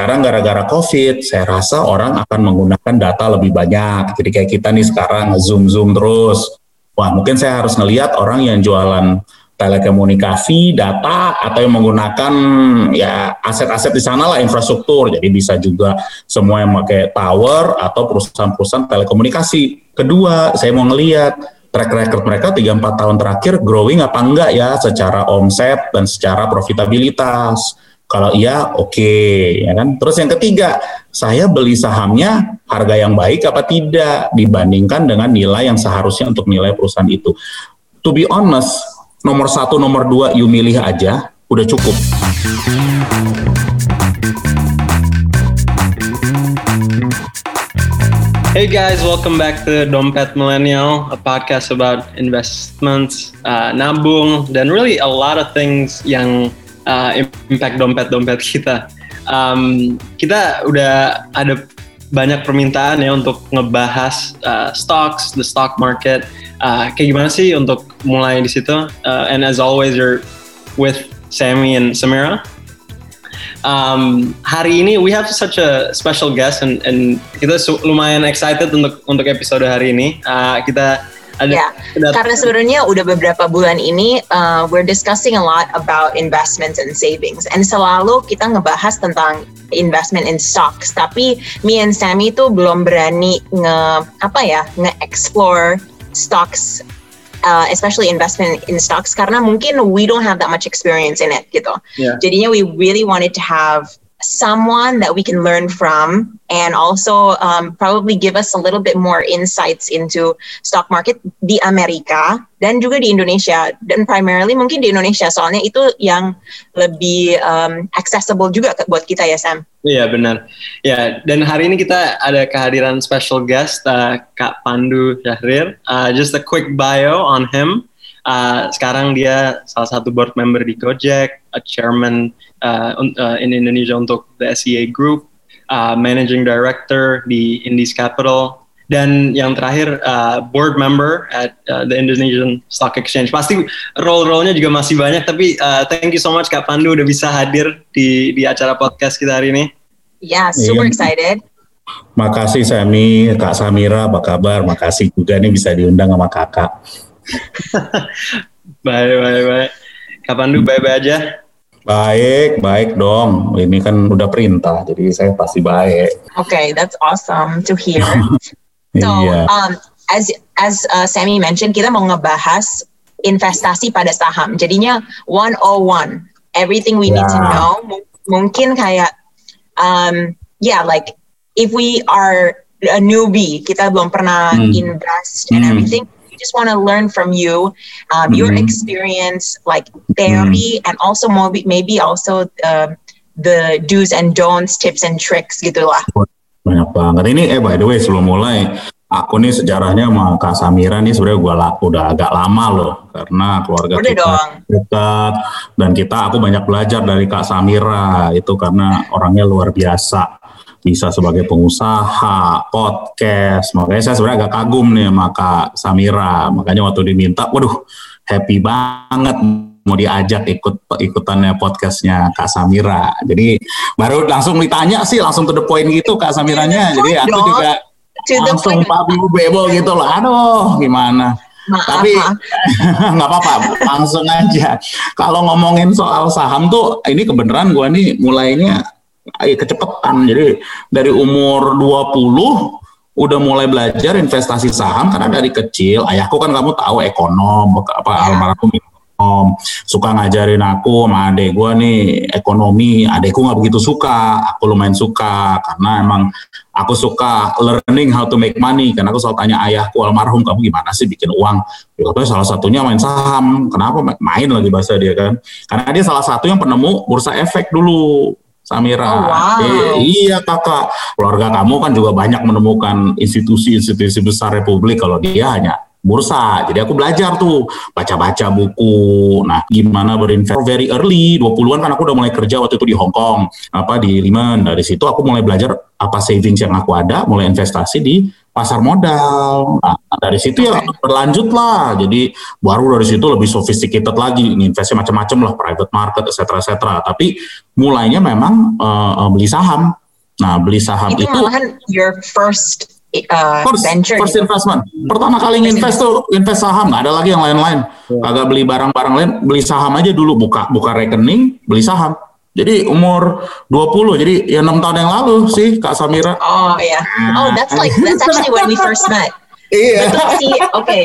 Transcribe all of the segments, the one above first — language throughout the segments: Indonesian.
sekarang gara-gara COVID, saya rasa orang akan menggunakan data lebih banyak. Jadi kayak kita nih sekarang zoom-zoom terus. Wah, mungkin saya harus ngelihat orang yang jualan telekomunikasi, data, atau yang menggunakan ya aset-aset di sana lah infrastruktur. Jadi bisa juga semua yang pakai tower atau perusahaan-perusahaan telekomunikasi. Kedua, saya mau ngelihat track record mereka 3-4 tahun terakhir growing apa enggak ya secara omset dan secara profitabilitas. Kalau iya, oke, okay, ya kan. Terus yang ketiga, saya beli sahamnya harga yang baik apa tidak dibandingkan dengan nilai yang seharusnya untuk nilai perusahaan itu. To be honest, nomor satu, nomor dua, you milih aja, udah cukup. Hey guys, welcome back to Dompet Millennial, a podcast about investments, uh, nabung, dan really a lot of things yang uh, impact dompet-dompet kita. Um, kita udah ada banyak permintaan ya untuk ngebahas uh, stocks, the stock market, uh, kayak gimana sih untuk mulai di situ? Uh, and as always, you're with Sammy and Samira. Um, hari ini we have such a special guest and, and kita lumayan excited untuk untuk episode hari ini. Uh, kita ada, ya, karena sebenarnya udah beberapa bulan ini uh, we're discussing a lot about investments and savings, and selalu kita ngebahas tentang investment in stocks. Tapi me and Sammy itu belum berani nge apa ya nge explore stocks uh, especially investment in stocks karena mungkin we don't have that much experience in it gitu. Yeah. Jadinya we really wanted to have someone that we can learn from and also um, probably give us a little bit more insights into stock market di Amerika dan juga di Indonesia dan primarily mungkin di Indonesia soalnya itu yang lebih um, accessible juga buat kita ya Sam. Iya benar. Ya dan hari ini kita ada kehadiran special guest uh, Kak Pandu Syahrir. Uh, just a quick bio on him. Uh, sekarang dia salah satu board member di Gojek, a chairman uh, uh, in Indonesia untuk the SEA Group, uh, managing director di Indies Capital, dan yang terakhir uh, board member at uh, the Indonesian Stock Exchange. Pasti role-role-nya juga masih banyak, tapi uh, thank you so much Kak Pandu udah bisa hadir di di acara podcast kita hari ini. Yeah, super iya. excited. Makasih Sami, Kak Samira, apa kabar? Makasih juga nih bisa diundang sama kakak. baik, baik, baik. Kapan dulu baik-baik aja? Baik, baik dong. Ini kan udah perintah, jadi saya pasti baik. Okay, that's awesome to hear. so, yeah. um, as as uh, Sammy mentioned, kita mau ngebahas investasi pada saham. Jadinya 101, everything we yeah. need to know. M mungkin kayak, um, yeah, like if we are a newbie, kita belum pernah hmm. invest and hmm. everything just want to learn from you, um, mm-hmm. your experience, like theory, mm-hmm. and also maybe maybe also uh, the do's and don'ts, tips and tricks gitu lah. Banyak banget. Ini eh by the way sebelum mulai, aku nih sejarahnya sama Kak Samira nih sebenarnya gue udah agak lama loh karena keluarga Udah kita dekat dan kita aku banyak belajar dari Kak Samira itu karena orangnya luar biasa bisa sebagai pengusaha, podcast. Makanya saya sebenarnya agak kagum nih sama Kak Samira. Makanya waktu diminta, waduh happy banget mau diajak ikut ikutannya podcastnya Kak Samira. Jadi baru langsung ditanya sih langsung to the point gitu Kak Samiranya. Jadi aku juga langsung papi bebo gitu loh. Aduh gimana. Maaf, Tapi nggak apa-apa, langsung aja. Kalau ngomongin soal saham tuh, ini kebenaran gue nih mulainya kecepetan. Jadi dari umur 20 udah mulai belajar investasi saham karena dari kecil ayahku kan kamu tahu ekonom apa ya. almarhum ekonom. Suka ngajarin aku sama adek gue nih ekonomi. Adekku nggak begitu suka aku lumayan suka karena emang aku suka learning how to make money. Karena aku selalu tanya ayahku almarhum kamu gimana sih bikin uang? Ya, salah satunya main saham. Kenapa main lagi bahasa dia kan? Karena dia salah satu yang penemu bursa efek dulu Samira. Oh, wow. eh, iya kakak, keluarga kamu kan juga banyak menemukan institusi-institusi besar Republik kalau dia hanya bursa. Jadi aku belajar tuh, baca-baca buku. Nah, gimana berinvestasi very early, 20-an kan aku udah mulai kerja waktu itu di Hong Kong, apa di Lehman. Dari situ aku mulai belajar apa savings yang aku ada, mulai investasi di pasar modal. Nah, dari situ ya berlanjut lah. Jadi baru dari situ lebih sophisticated lagi, investasi macam-macam lah, private market, etc. etc. Tapi mulainya memang uh, beli saham. Nah, beli saham itu, itu malahan your first uh, first, venture first gitu. investment. Pertama kali invest tuh invest saham, nggak ada lagi yang lain-lain. Agak beli barang-barang lain, beli saham aja dulu, buka buka rekening, beli saham. Jadi umur 20, jadi ya 6 tahun yang lalu sih Kak Samira. Oh iya. Yeah. Oh that's like that's actually when we first met. Iya. Betul sih, oke. Okay.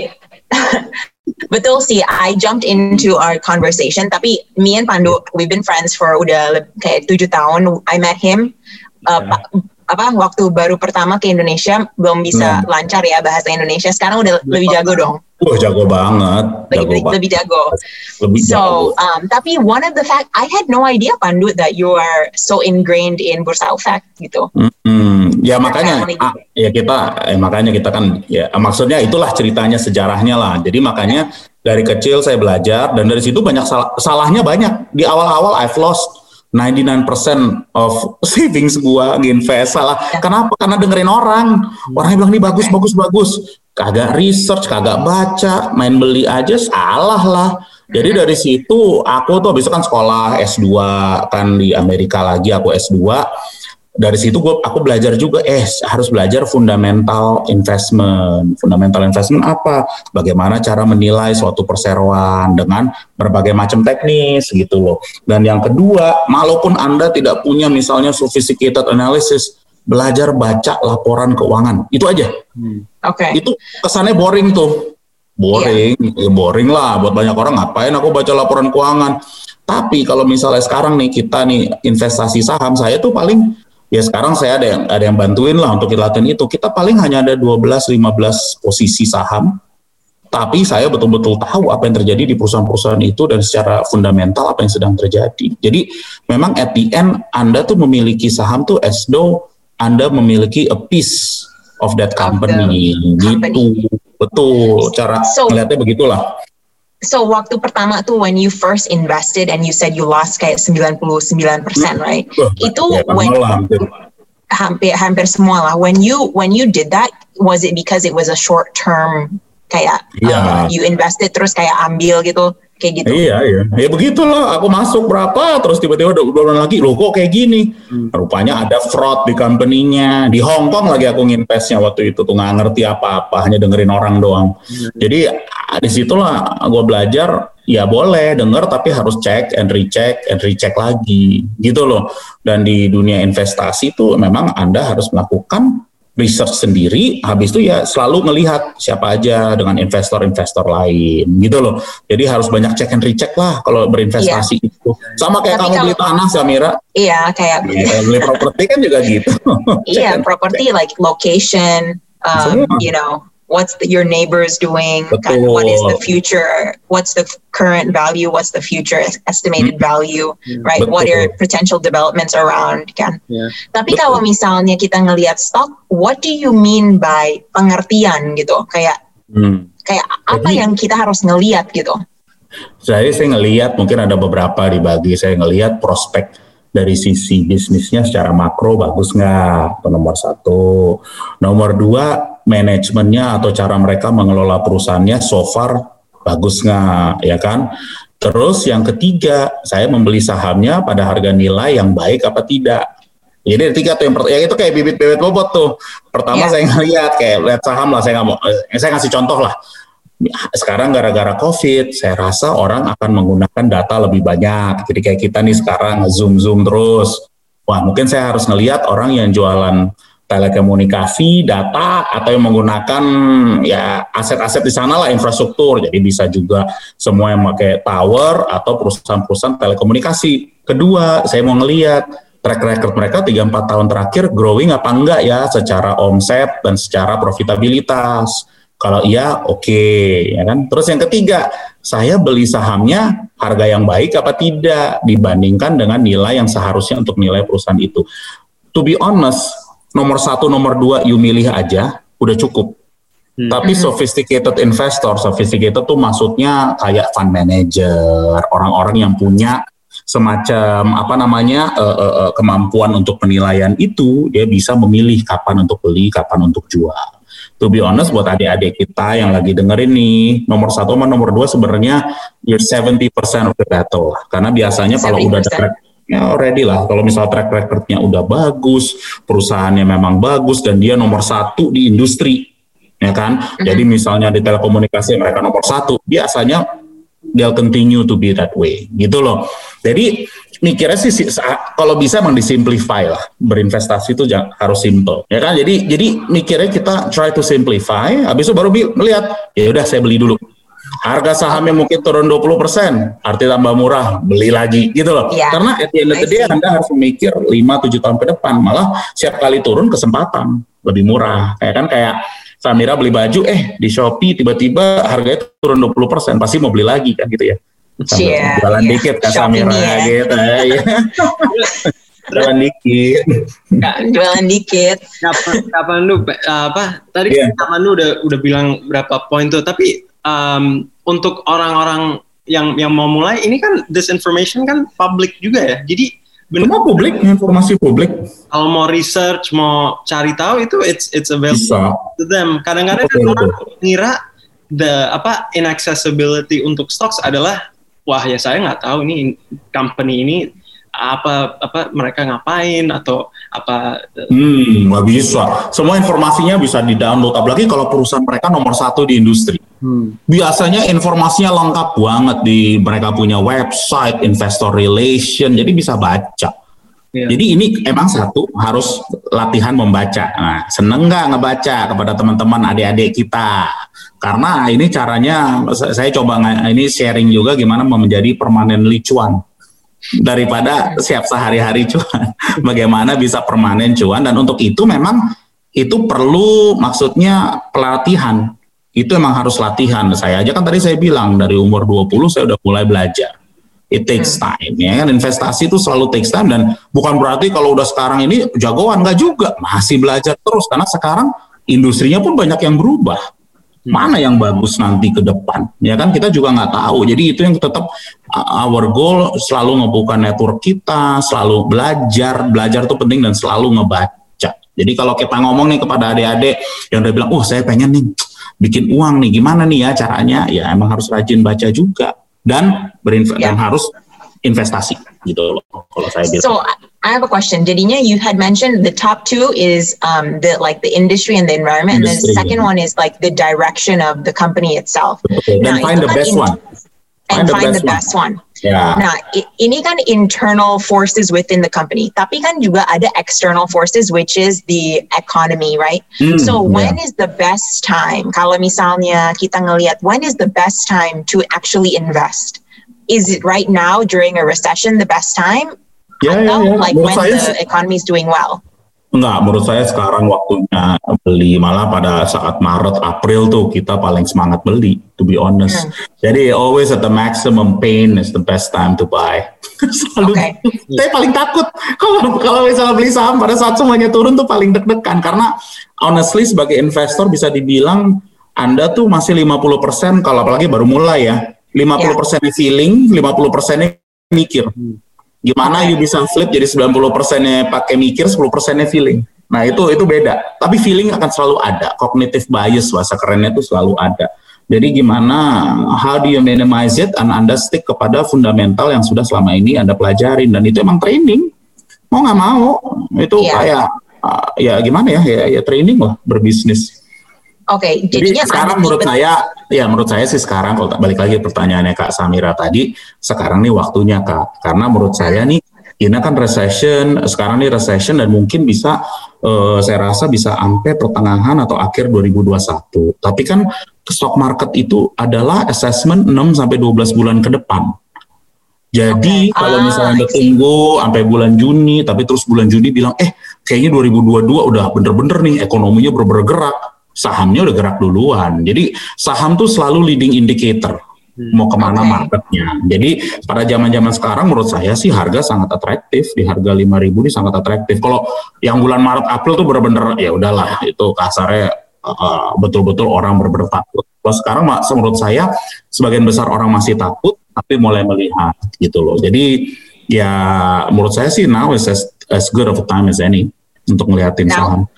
Betul sih, I jumped into our conversation. Tapi me and Pandu, we've been friends for udah kayak tujuh tahun. I met him uh, yeah apa waktu baru pertama ke Indonesia belum bisa hmm. lancar ya bahasa Indonesia. Sekarang udah lebih jago dong. Wah jago banget. Jago lebih, lebih jago. Lebih so, jago. Um, tapi one of the fact I had no idea Pandu that you are so ingrained in Bursa Efek gitu. Hmm, ya makanya ah, ya kita eh, makanya kita kan ya maksudnya itulah ceritanya sejarahnya lah. Jadi makanya dari kecil saya belajar dan dari situ banyak salah, salahnya banyak. Di awal-awal I've lost 99% of savings gua invest salah. Ya. Kenapa? Karena dengerin orang. Orang yang bilang ini bagus, bagus, bagus. Kagak research, kagak baca, main beli aja salah lah. Jadi dari situ aku tuh besok kan sekolah S2 kan di Amerika lagi aku S2 dari situ gue aku belajar juga eh harus belajar fundamental investment. Fundamental investment apa? Bagaimana cara menilai suatu perseroan dengan berbagai macam teknis gitu loh. Dan yang kedua walaupun anda tidak punya misalnya sophisticated analysis belajar baca laporan keuangan itu aja hmm. oke okay. itu kesannya boring tuh boring yeah. boring lah buat banyak orang ngapain aku baca laporan keuangan tapi kalau misalnya sekarang nih kita nih investasi saham saya tuh paling ya sekarang saya ada yang ada yang bantuin lah untuk latihan itu. Kita paling hanya ada 12-15 posisi saham, tapi saya betul-betul tahu apa yang terjadi di perusahaan-perusahaan itu dan secara fundamental apa yang sedang terjadi. Jadi memang at the end Anda tuh memiliki saham tuh as though Anda memiliki a piece of that company, of company. gitu. Betul, cara so, melihatnya begitulah so waktu pertama tuh when you first invested and you said you lost kayak 99% hmm. right? Uh, itu ya, when hampir. hampir hampir semua lah. When you when you did that was it because it was a short term kayak yeah. uh, you invested terus kayak ambil gitu kayak gitu. Iya iya, ya begitulah. Aku masuk berapa, terus tiba-tiba dua bulan lagi, loh kok kayak gini? Hmm. Rupanya ada fraud di company-nya. Di Hong Kong lagi aku nginvestnya waktu itu tuh nggak ngerti apa-apa, hanya dengerin orang doang. Hmm. Jadi di situlah gue belajar. Ya boleh denger, tapi harus cek and recheck and recheck lagi, gitu loh. Dan di dunia investasi tuh memang anda harus melakukan research sendiri, habis itu ya selalu melihat siapa aja dengan investor-investor lain gitu loh. Jadi harus banyak cek and recheck lah kalau berinvestasi iya. itu. Sama kayak Tapi kamu kalau, beli tanah Samira. Iya, kayak ya, beli properti kan juga gitu. iya, properti like location, um, you know, what's the, your neighbors doing? Betul. what is the future? What's the current value? What's the future estimated hmm. value? Right? Betul. what are potential developments around? Kan yeah. tapi Betul. kalau misalnya kita ngelihat stock what do you mean by pengertian gitu? Kayak hmm. kayak apa Jadi, yang kita harus ngelihat gitu? Saya saya ngelihat mungkin ada beberapa dibagi. Saya ngelihat prospek dari sisi bisnisnya secara makro bagus nggak? Nomor satu. Nomor dua manajemennya atau cara mereka mengelola perusahaannya so far bagus nggak ya kan terus yang ketiga saya membeli sahamnya pada harga nilai yang baik apa tidak jadi tiga tuh yang pertama ya itu kayak bibit bibit bobot tuh pertama yeah. saya ngeliat kayak lihat saham lah saya nggak mau eh, saya ngasih contoh lah sekarang gara-gara COVID, saya rasa orang akan menggunakan data lebih banyak. Jadi kayak kita nih sekarang zoom-zoom terus. Wah, mungkin saya harus ngelihat orang yang jualan telekomunikasi, data, atau yang menggunakan ya aset-aset di sana lah infrastruktur. Jadi bisa juga semua yang pakai tower atau perusahaan-perusahaan telekomunikasi. Kedua, saya mau ngelihat track record mereka 3-4 tahun terakhir growing apa enggak ya secara omset dan secara profitabilitas kalau iya, oke, okay, ya kan. Terus yang ketiga, saya beli sahamnya harga yang baik apa tidak dibandingkan dengan nilai yang seharusnya untuk nilai perusahaan itu. To be honest, nomor satu, nomor dua, you milih aja, udah cukup. Hmm. Tapi mm-hmm. sophisticated investor, sophisticated tuh maksudnya kayak fund manager, orang-orang yang punya semacam apa namanya uh, uh, uh, kemampuan untuk penilaian itu, dia bisa memilih kapan untuk beli, kapan untuk jual. to be honest buat adik-adik kita yang lagi dengerin nih nomor satu sama nomor dua sebenarnya you're 70% of the battle karena biasanya kalau udah track ya already lah. Kalau misal track recordnya udah bagus perusahaannya memang bagus dan dia nomor satu di industri ya kan? Mm-hmm. jadi misalnya di telekomunikasi mereka nomor satu biasanya they'll continue to be that way gitu loh. Jadi mikirnya sih kalau bisa emang disimplify lah. Berinvestasi itu harus simple ya kan? Jadi jadi mikirnya kita try to simplify habis itu baru melihat ya udah saya beli dulu harga sahamnya mungkin turun 20% arti tambah murah beli lagi gitu loh yeah. karena at the end of the day Anda harus memikir 5-7 tahun ke depan malah siap kali turun kesempatan lebih murah kayak kan kayak Samira beli baju eh di Shopee tiba-tiba harganya turun 20% pasti mau beli lagi kan gitu ya yeah, jualan yeah. dikit kan Samira ya. gitu ya. jualan dikit jualan dikit kapan kapan lu apa tadi yeah. kapan lu udah udah bilang berapa poin tuh tapi um, untuk orang-orang yang yang mau mulai ini kan disinformation kan public juga ya. Jadi benar Semua publik? Informasi publik? Kalau mau research mau cari tahu itu it's it's available Bisa. to them. Kadang-kadang kan orang ngira the apa inaccessibility untuk stocks adalah wah ya saya nggak tahu ini company ini apa apa mereka ngapain atau apa hmm nggak bisa. Semua informasinya bisa di download apalagi kalau perusahaan mereka nomor satu di industri hmm. biasanya informasinya lengkap banget di mereka punya website investor relation jadi bisa baca yeah. jadi ini emang satu harus latihan membaca nah seneng nggak ngebaca kepada teman-teman adik-adik kita karena ini caranya saya coba ini sharing juga gimana menjadi permanen licuan daripada siap sehari-hari cuan. Bagaimana bisa permanen cuan dan untuk itu memang itu perlu maksudnya pelatihan. Itu emang harus latihan. Saya aja kan tadi saya bilang dari umur 20 saya udah mulai belajar. It takes hmm. time ya kan? Investasi itu selalu takes time dan bukan berarti kalau udah sekarang ini jagoan nggak juga. Masih belajar terus karena sekarang industrinya pun banyak yang berubah. Mana yang bagus nanti ke depan ya kan? Kita juga nggak tahu. Jadi itu yang tetap our goal selalu ngebuka network kita selalu belajar. Belajar itu penting dan selalu ngebaca jadi kalau kita ngomong nih kepada adik-adik yang udah bilang oh saya pengen nih bikin uang nih gimana nih ya caranya ya emang harus rajin baca juga dan berinvestasi yeah. dan harus investasi gitu loh kalau saya bilang. So I have a question. Jadinya you had mentioned the top two is um, the like the industry and the environment, industry, and the second yeah. one is like the direction of the company itself. Okay, then find the best one. And find, the best, one. one. Yeah. Nah, ini kan internal forces within the company, tapi kan juga ada external forces, which is the economy, right? Mm, so when yeah. is the best time? Kalau misalnya kita ngelihat, when is the best time to actually invest? is it right now during a recession the best time? Yeah, yeah, yeah. Like menurut when the economy is doing well. Enggak, menurut saya sekarang waktunya beli malah pada saat Maret April tuh kita paling semangat beli to be honest. Hmm. Jadi always at the maximum pain is the best time to buy. Selalu. Okay. Saya paling takut kalau kalau misalnya beli saham pada saat semuanya turun tuh paling deg-degan karena honestly sebagai investor bisa dibilang Anda tuh masih 50% kalau apalagi baru mulai ya 50% persennya feeling, 50% persennya mikir. Gimana you bisa flip jadi 90 persennya pakai mikir, 10 persennya feeling. Nah itu itu beda. Tapi feeling akan selalu ada. Cognitive bias bahasa kerennya itu selalu ada. Jadi gimana, how do you minimize it and Anda stick kepada fundamental yang sudah selama ini Anda pelajarin. Dan itu emang training. Mau nggak mau, itu yeah. kayak, uh, ya gimana ya, ya, ya training lah berbisnis. Oke, okay, jadi sekarang menurut saya, ya menurut saya sih sekarang kalau balik lagi pertanyaannya Kak Samira tadi, sekarang nih waktunya Kak, karena menurut saya nih ini kan recession, sekarang nih recession dan mungkin bisa, uh, saya rasa bisa sampai pertengahan atau akhir 2021. Tapi kan stock market itu adalah assessment 6 sampai 12 bulan ke depan. Jadi okay. kalau misalnya ah, Anda tunggu sampai bulan Juni, tapi terus bulan Juni bilang, eh kayaknya 2022 udah bener-bener nih ekonominya bergerak sahamnya udah gerak duluan. Jadi saham tuh selalu leading indicator hmm. mau ke mana okay. marketnya. Jadi pada zaman-zaman sekarang menurut saya sih harga sangat atraktif di harga 5000 ini sangat atraktif. Kalau yang bulan Maret April tuh bener-bener ya udahlah itu kasarnya uh, betul-betul orang bener-bener takut. Kalau sekarang menurut saya sebagian besar orang masih takut tapi mulai melihat gitu loh. Jadi ya menurut saya sih now is as, as good of a time as any untuk ngeliatin saham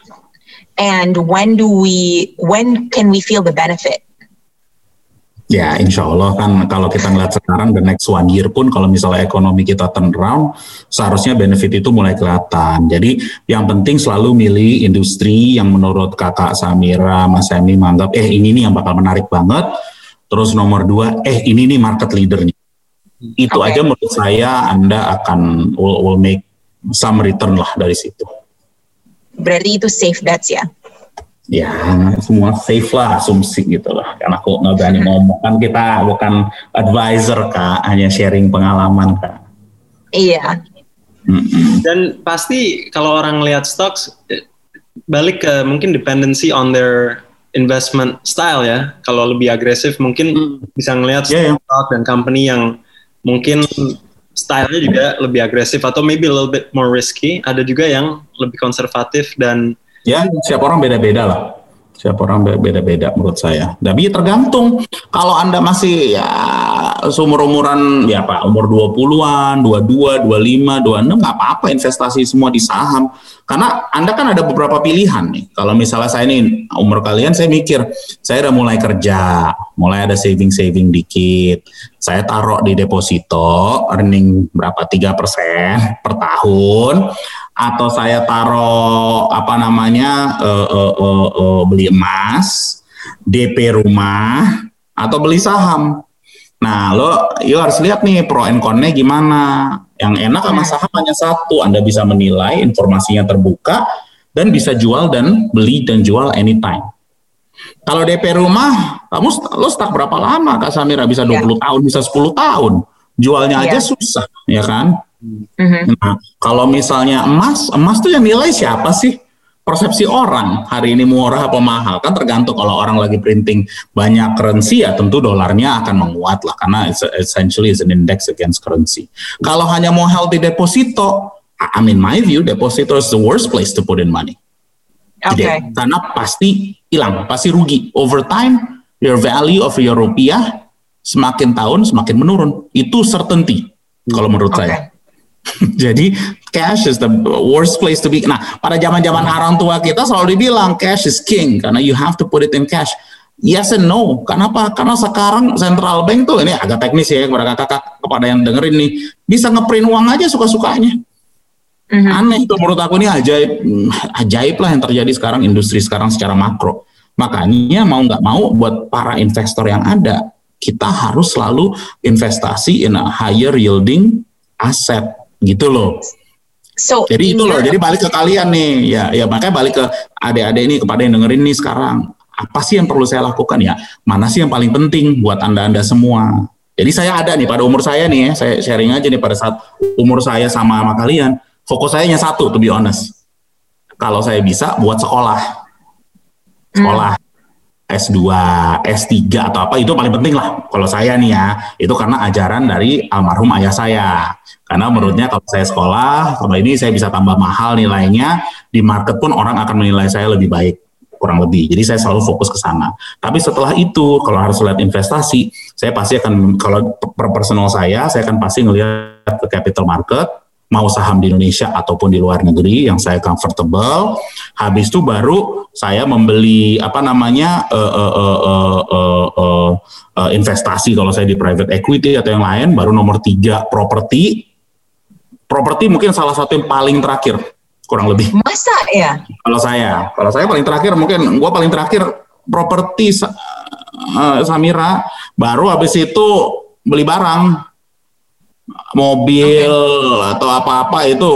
and when do we when can we feel the benefit Ya, insya Allah kan kalau kita ngeliat sekarang the next one year pun kalau misalnya ekonomi kita turn around, seharusnya benefit itu mulai kelihatan. Jadi yang penting selalu milih industri yang menurut kakak Samira, Mas Emi menganggap, eh ini nih yang bakal menarik banget. Terus nomor dua, eh ini nih market leadernya. Itu okay. aja menurut saya Anda akan will, will make some return lah dari situ. Berarti itu safe bets ya? ya semua safe lah asumsi gitu lah. Karena aku nggak berani ngomong. Kan kita bukan advisor kak. Hanya sharing pengalaman kak. Iya. Dan pasti kalau orang lihat stocks balik ke mungkin dependency on their investment style ya. Kalau lebih agresif mungkin mm. bisa ngelihat yeah, yeah. stock dan company yang mungkin stylenya juga lebih agresif atau maybe a little bit more risky ada juga yang lebih konservatif dan Ya, siapa orang beda-beda lah. Siapa orang beda-beda menurut saya. Tapi tergantung. Kalau Anda masih ya seumur-umuran ya Pak, umur 20-an, 22, 25, 26 nggak apa-apa investasi semua di saham. Karena Anda kan ada beberapa pilihan nih. Kalau misalnya saya ini umur kalian saya mikir, saya udah mulai kerja, mulai ada saving-saving dikit. Saya taruh di deposito earning berapa 3% per tahun atau saya taruh apa namanya uh, uh, uh, uh, beli emas, DP rumah atau beli saham. Nah, lo yo harus lihat nih pro and con-nya gimana. Yang enak sama saham hanya satu, Anda bisa menilai informasinya terbuka dan bisa jual dan beli dan jual anytime. Kalau DP rumah, kamu lo stuck berapa lama Kak Samira? Bisa 20 yeah. tahun, bisa 10 tahun. Jualnya yeah. aja susah, ya kan? Mm-hmm. Nah, kalau misalnya emas, emas tuh yang nilai siapa sih? Persepsi orang hari ini murah apa mahal kan tergantung kalau orang lagi printing banyak currency ya tentu dolarnya akan menguat lah karena it's essentially is an index against currency. Kalau hanya mau healthy deposito, I mean my view deposito is the worst place to put in money. Okay. Jadi, karena pasti hilang, pasti rugi. Over time, your value of your rupiah semakin tahun semakin menurun. Itu certainty kalau menurut okay. saya. Jadi cash is the worst place to be. Nah, pada zaman-zaman orang tua kita selalu dibilang cash is king karena you have to put it in cash. Yes and no. Kenapa? Karena sekarang central bank tuh ini agak teknis ya kepada kakak kepada yang dengerin nih bisa ngeprint uang aja suka-sukanya. Mm-hmm. Aneh itu menurut aku ini ajaib, ajaib lah yang terjadi sekarang industri sekarang secara makro. Makanya mau nggak mau buat para investor yang ada kita harus selalu investasi in a higher yielding asset gitu loh. So, jadi itu loh, jadi balik ke kalian nih, ya, ya makanya balik ke adik-adik ini kepada yang dengerin nih sekarang. Apa sih yang perlu saya lakukan ya? Mana sih yang paling penting buat anda-anda semua? Jadi saya ada nih pada umur saya nih ya, saya sharing aja nih pada saat umur saya sama sama kalian. Fokus saya hanya satu, to be honest. Kalau saya bisa buat sekolah, sekolah. Hmm. S2, S3 atau apa itu paling penting lah kalau saya nih ya. Itu karena ajaran dari almarhum ayah saya. Karena menurutnya kalau saya sekolah kalau ini saya bisa tambah mahal nilainya di market pun orang akan menilai saya lebih baik kurang lebih. Jadi saya selalu fokus ke sana. Tapi setelah itu kalau harus lihat investasi saya pasti akan kalau per personal saya saya akan pasti ngelihat ke capital market mau saham di Indonesia ataupun di luar negeri yang saya comfortable. Habis itu baru saya membeli apa namanya uh, uh, uh, uh, uh, uh, investasi kalau saya di private equity atau yang lain. Baru nomor tiga properti. Properti mungkin salah satu yang paling terakhir kurang lebih. Masa ya? Kalau saya, kalau saya paling terakhir mungkin gue paling terakhir properti uh, Samira. Baru habis itu beli barang mobil okay. atau apa-apa itu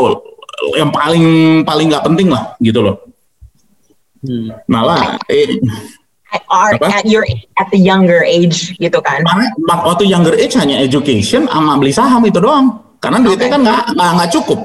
yang paling paling nggak penting lah gitu loh. Hmm. Malah eh, Are at your at the younger age gitu kan? Waktu younger age hanya education sama beli saham itu doang. Karena duitnya okay. kan nggak nggak cukup.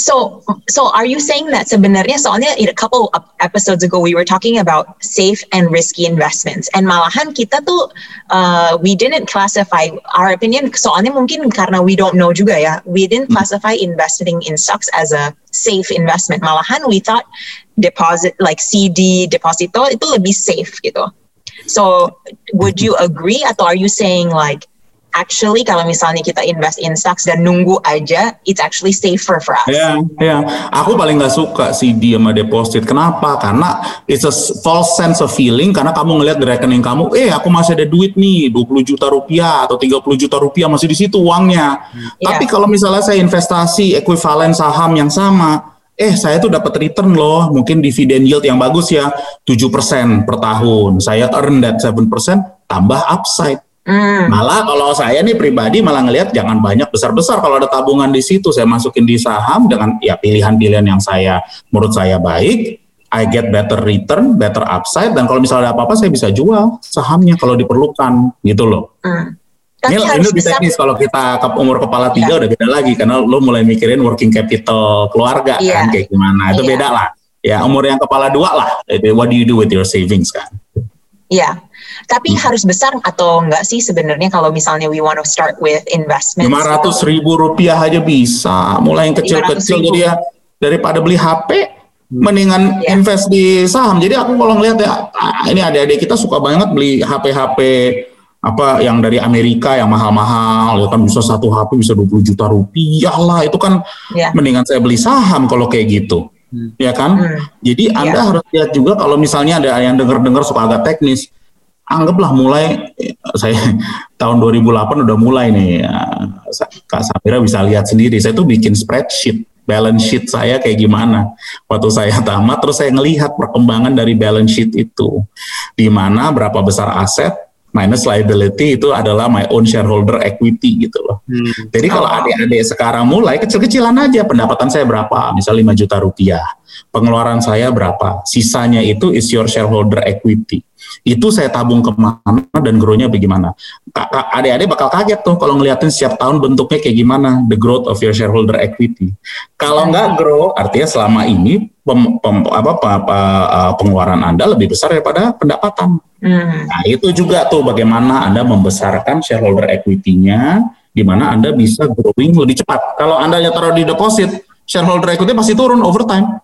So, so are you saying that sebenarnya soalnya in a couple of episodes ago we were talking about safe and risky investments and malahan kita tuh uh, we didn't classify our opinion soalnya mungkin karena we don't know juga ya we didn't hmm. classify investing in stocks as a safe investment malahan we thought deposit like CD deposito itu lebih safe gitu. So would you agree atau are you saying like actually kalau misalnya kita invest in stocks dan nunggu aja, it's actually safer for us. Ya, ya. Aku paling nggak suka CD sama deposit. Kenapa? Karena it's a false sense of feeling karena kamu ngelihat di rekening kamu, eh aku masih ada duit nih 20 juta rupiah atau 30 juta rupiah masih di situ uangnya. Yeah. Tapi kalau misalnya saya investasi ekuivalen saham yang sama, eh saya tuh dapat return loh, mungkin dividen yield yang bagus ya, 7% per tahun. Saya earn that 7% tambah upside Hmm. Malah kalau saya nih pribadi malah ngelihat jangan banyak besar-besar kalau ada tabungan di situ saya masukin di saham dengan ya pilihan-pilihan yang saya menurut saya baik, I get better return, better upside dan kalau misalnya ada apa-apa saya bisa jual sahamnya kalau diperlukan gitu loh. Hmm. Tapi ini, ini lebih teknis kalau kita ke umur kepala tiga yeah. udah beda lagi karena lo mulai mikirin working capital keluarga yeah. kan kayak gimana itu yeah. beda lah. Ya umur yang kepala dua lah, what do you do with your savings kan? Iya, tapi hmm. harus besar atau enggak sih sebenarnya kalau misalnya we want to start with investment? Lima ratus ribu rupiah aja bisa, mulai yang kecil-kecil jadi ya daripada beli HP, hmm. mendingan yeah. invest di saham. Jadi aku kalau ngeliat ya, ah, ini adik-adik kita suka banget beli HP-HP apa yang dari Amerika yang mahal-mahal ya kan bisa satu HP bisa 20 juta rupiah lah itu kan yeah. mendingan saya beli saham kalau kayak gitu hmm. ya kan? Hmm. Jadi Anda yeah. harus lihat juga kalau misalnya ada yang dengar-dengar suka agak teknis, anggaplah mulai saya tahun 2008 udah mulai nih ya, Kak Samira bisa lihat sendiri. Saya tuh bikin spreadsheet balance sheet saya kayak gimana waktu saya tamat terus saya ngelihat perkembangan dari balance sheet itu di mana berapa besar aset minus liability itu adalah my own shareholder equity gitu loh. Hmm. Jadi kalau oh. adik-adik sekarang mulai kecil-kecilan aja pendapatan saya berapa, misal 5 juta rupiah, pengeluaran saya berapa, sisanya itu is your shareholder equity. Itu saya tabung ke mana dan grow-nya bagaimana. Adik-adik bakal kaget tuh kalau ngeliatin setiap tahun bentuknya kayak gimana, the growth of your shareholder equity. Kalau nggak grow, artinya selama ini pem, pem, apa, apa, apa, uh, pengeluaran Anda lebih besar daripada pendapatan. Hmm. Nah itu juga tuh bagaimana Anda membesarkan shareholder equity-nya, di mana Anda bisa growing lebih cepat. Kalau Anda taruh di deposit, shareholder equity pasti turun over time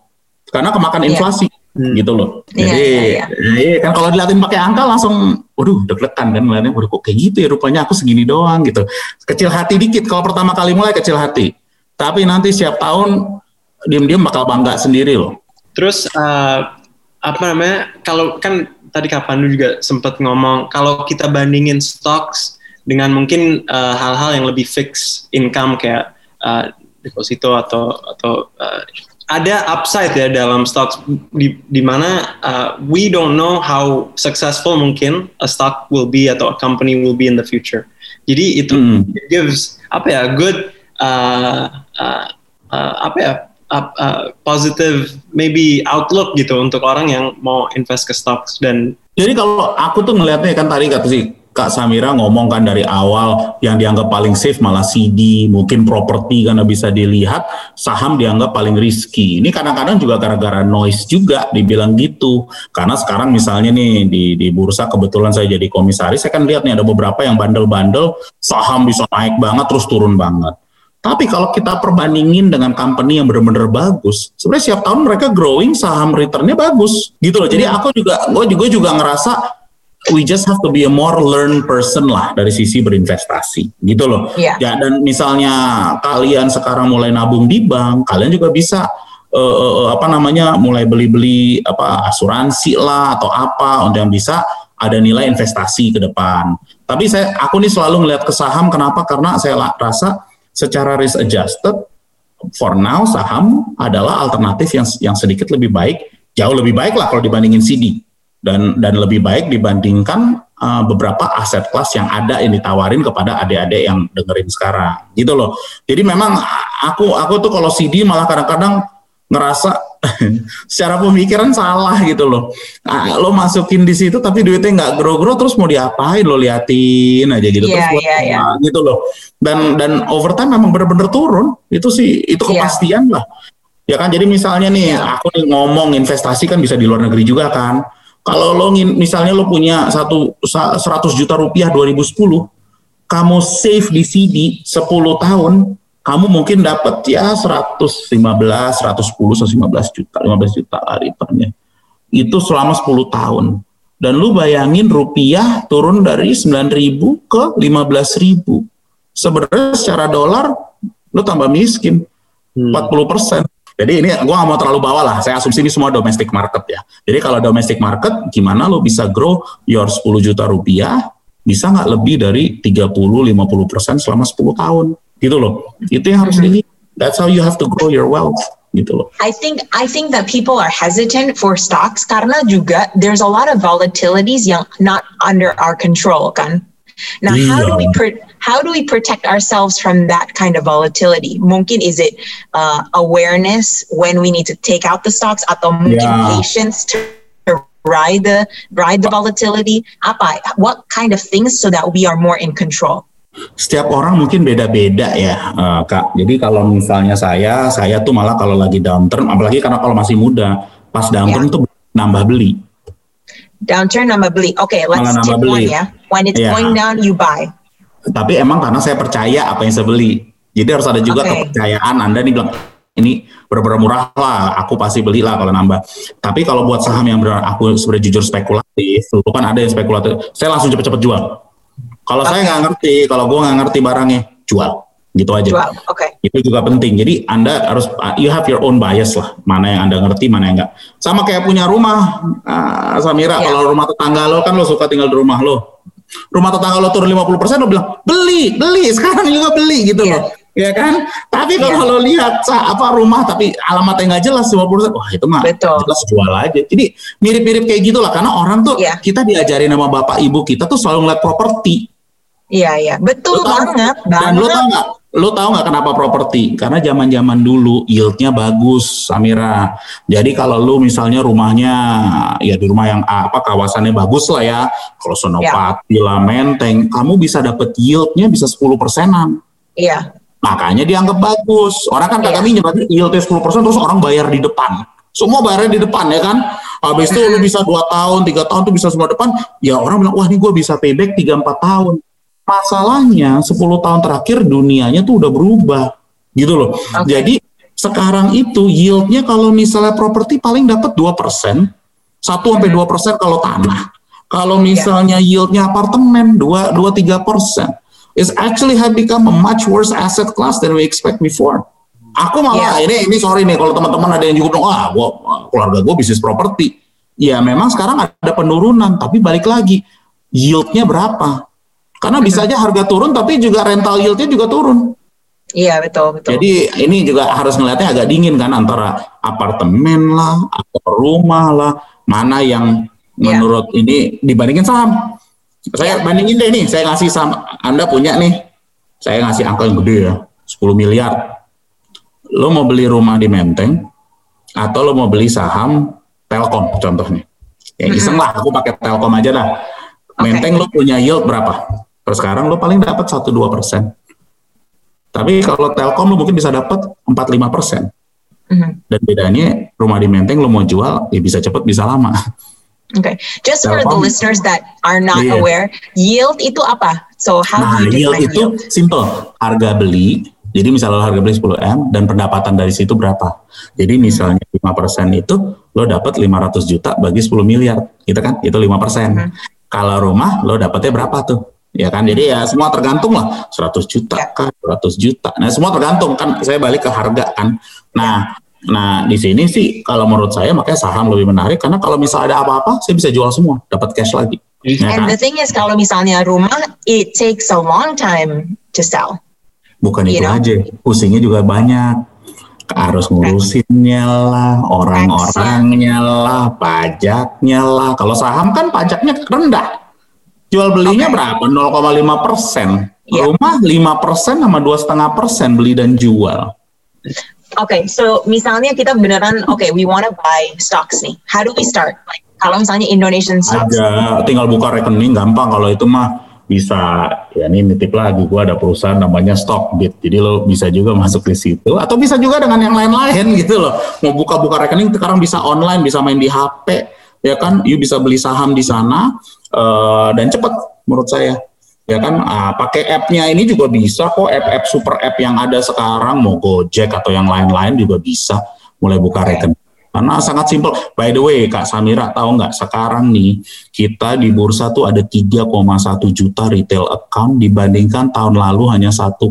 karena kemakan yeah. inflasi hmm. gitu loh. Iya, Jadi, yeah, yeah, yeah. kan kalau dilihatin pakai angka langsung, waduh deg-degan kan, ngeliatnya, waduh kok kayak gitu ya rupanya aku segini doang gitu. Kecil hati dikit kalau pertama kali mulai kecil hati, tapi nanti setiap tahun diam-diam bakal bangga sendiri loh. Terus uh, apa namanya? Kalau kan tadi Kak Pandu juga sempat ngomong kalau kita bandingin stocks dengan mungkin uh, hal-hal uh, yang lebih fix income kayak uh, deposito atau atau uh, ada upside ya dalam stocks di, di mana uh, we don't know how successful mungkin a stock will be atau a company will be in the future. Jadi itu mm. gives apa ya good uh, uh, uh, apa ya uh, positive maybe outlook gitu untuk orang yang mau invest ke stocks dan jadi kalau aku tuh ngelihatnya kan tadi kata sih Kak Samira ngomong kan dari awal yang dianggap paling safe malah CD, mungkin properti karena bisa dilihat, saham dianggap paling risky. Ini kadang-kadang juga gara-gara noise juga dibilang gitu. Karena sekarang misalnya nih di, di bursa kebetulan saya jadi komisaris, saya kan lihat nih ada beberapa yang bandel-bandel, saham bisa naik banget terus turun banget. Tapi kalau kita perbandingin dengan company yang benar-benar bagus, sebenarnya setiap tahun mereka growing saham returnnya bagus gitu loh. Jadi hmm. aku juga, gue juga juga ngerasa we just have to be a more learn person lah dari sisi berinvestasi gitu loh. Yeah. Ya dan misalnya kalian sekarang mulai nabung di bank, kalian juga bisa uh, uh, apa namanya mulai beli-beli apa asuransi lah atau apa untuk yang bisa ada nilai investasi ke depan. Tapi saya aku nih selalu melihat ke saham kenapa? Karena saya rasa secara risk adjusted for now saham adalah alternatif yang yang sedikit lebih baik, jauh lebih baik lah kalau dibandingin CD dan dan lebih baik dibandingkan uh, beberapa aset kelas yang ada yang ditawarin kepada adik-adik yang dengerin sekarang gitu loh. Jadi memang aku aku tuh kalau CD malah kadang-kadang ngerasa secara pemikiran salah gitu loh. Nah, lo masukin di situ tapi duitnya nggak grow-grow terus mau diapain lo liatin aja gitu yeah, terus yeah, yeah. gitu loh. Dan dan overtime memang bener-bener turun. Itu sih itu iya. kepastian yeah. lah. Ya kan jadi misalnya nih yeah. aku nih ngomong investasi kan bisa di luar negeri juga kan. Kalau lo misalnya lo punya satu 100 juta rupiah 2010, kamu save di CD 10 tahun, kamu mungkin dapat ya 115, 110, 115 juta, 15 juta lah returnnya. Itu selama 10 tahun. Dan lu bayangin rupiah turun dari 9.000 ke 15.000. Sebenarnya secara dolar lu tambah miskin hmm. 40 persen. Jadi ini gue gak mau terlalu bawah lah. Saya asumsi ini semua domestic market ya. Jadi kalau domestic market, gimana lo bisa grow your 10 juta rupiah, bisa nggak lebih dari 30-50 persen selama 10 tahun. Gitu loh. Itu yang harus. That's how you have to grow your wealth. Gitu loh. I think I think that people are hesitant for stocks karena juga there's a lot of volatilities yang not under our control kan. Now, how do we how do we protect ourselves from that kind of volatility? Mungkin is it uh, awareness when we need to take out the stocks atau mungkin yeah. patience to ride the ride the volatility? Apa? What kind of things so that we are more in control? Setiap orang mungkin beda-beda ya, uh, Kak. Jadi kalau misalnya saya, saya tuh malah kalau lagi downturn, apalagi karena kalau masih muda, pas downturn yeah. tuh nambah beli. Downturn nambah beli. Oke, okay, let's tip beli. one ya. When it's yeah. going down, you buy tapi emang karena saya percaya apa yang saya beli. Jadi harus ada juga okay. kepercayaan Anda nih bilang ini benar-benar murah lah, aku pasti beli lah kalau nambah. Tapi kalau buat saham yang benar aku sebenarnya jujur spekulatif, itu kan ada yang spekulatif, saya langsung cepet-cepet jual. Kalau okay. saya nggak ngerti, kalau gue nggak ngerti barangnya, jual gitu aja. Jual, oke. Okay. Itu juga penting. Jadi Anda harus you have your own bias lah, mana yang Anda ngerti, mana yang enggak. Sama kayak punya rumah, uh, Samira, yeah. kalau rumah tetangga lo kan lo suka tinggal di rumah lo rumah tetangga lo turun 50 persen lo bilang beli beli sekarang juga beli gitu yeah. loh ya kan tapi kalau yeah. lo lihat apa rumah tapi alamatnya nggak jelas 50 persen wah itu mah Betul. jelas jual aja jadi mirip-mirip kayak gitulah karena orang tuh yeah. kita diajarin sama bapak ibu kita tuh selalu ngeliat properti Iya iya betul banget. Dan lo tau nggak? Lo tau nggak kenapa properti? Karena zaman zaman dulu yieldnya bagus, Samira. Jadi kalau lo misalnya rumahnya ya di rumah yang apa kawasannya bagus lah ya. Kalau Sonopati ya. lah, Menteng, kamu bisa dapet yieldnya bisa 10 persenan. Iya. Makanya dianggap bagus. Orang kan kagak minjem, yieldnya 10 persen terus orang bayar di depan. Semua bayarnya di depan ya kan. Habis itu lu bisa dua tahun, tiga tahun tuh bisa semua depan. Ya orang bilang, wah ini gue bisa payback 3-4 tahun Masalahnya 10 tahun terakhir dunianya tuh udah berubah gitu loh. Okay. Jadi sekarang itu yieldnya kalau misalnya properti paling dapat 2 persen, 1 sampai 2 persen kalau tanah. Kalau misalnya yieldnya apartemen 2 2 3 persen. It's actually have become a much worse asset class than we expect before. Aku malah yeah. ini ini sorry nih kalau teman-teman ada yang juga bilang ah gua keluarga gue bisnis properti. Ya memang sekarang ada penurunan tapi balik lagi yieldnya berapa? Karena bisa aja harga turun tapi juga rental yieldnya juga turun. Iya betul betul. Jadi ini juga harus ngelihatnya agak dingin kan antara apartemen lah atau rumah lah mana yang iya. menurut ini dibandingin saham. Saya ya. bandingin deh nih, saya ngasih saham Anda punya nih, saya ngasih angka yang gede ya, 10 miliar. Lo mau beli rumah di Menteng atau lo mau beli saham Telkom contohnya. Ya iseng lah, aku pakai Telkom aja dah. Menteng okay. lo punya yield berapa? Terus sekarang lo paling dapat 1-2 persen. Tapi kalau Telkom lo mungkin bisa dapat 4-5 persen. Mm-hmm. Dan bedanya rumah di Menteng lo mau jual ya bisa cepat bisa lama. Okay, just Telkom, for the listeners that are not yeah. aware, yield itu apa? So how nah, do you yield itu yield? simple, harga beli. Jadi misalnya harga beli 10 m dan pendapatan dari situ berapa? Jadi misalnya mm-hmm. lima persen itu lo dapat 500 juta bagi 10 miliar, gitu kan? Itu lima persen. Mm-hmm. Kalau rumah lo dapatnya berapa tuh? Ya kan? Jadi ya semua tergantung lah. 100 juta ya. kan 100 juta. Nah semua tergantung. Kan saya balik ke harga kan. Nah nah di sini sih kalau menurut saya makanya saham lebih menarik. Karena kalau misalnya ada apa-apa saya bisa jual semua. Dapat cash lagi. Ya and kan? the thing is kalau misalnya rumah it takes a long time to sell. Bukan you itu know? aja. Pusingnya juga banyak. Harus ngurusinnya lah, orang-orangnya lah, pajaknya lah. Kalau saham kan pajaknya rendah. Jual belinya okay. berapa? 0,5 persen. Yeah. Rumah 5 persen sama dua setengah persen beli dan jual. Oke, okay, so misalnya kita beneran, oke, okay, we wanna buy stocks nih. How do we start? Like, kalau misalnya Indonesian stocks. Ada, tinggal buka rekening gampang. Kalau itu mah bisa, ya ini nitip lagi. Gue ada perusahaan namanya Stockbit. Jadi lo bisa juga masuk di situ. Atau bisa juga dengan yang lain-lain gitu loh. Mau buka-buka rekening sekarang bisa online, bisa main di HP. Ya kan, you bisa beli saham di sana uh, dan cepat menurut saya. Ya kan? Ah, pakai app-nya ini juga bisa kok. App-app super app yang ada sekarang mau Gojek atau yang lain-lain juga bisa mulai buka rekening. Karena sangat simpel. By the way, Kak Samira tahu nggak? Sekarang nih kita di bursa tuh ada 3,1 juta retail account dibandingkan tahun lalu hanya 1,6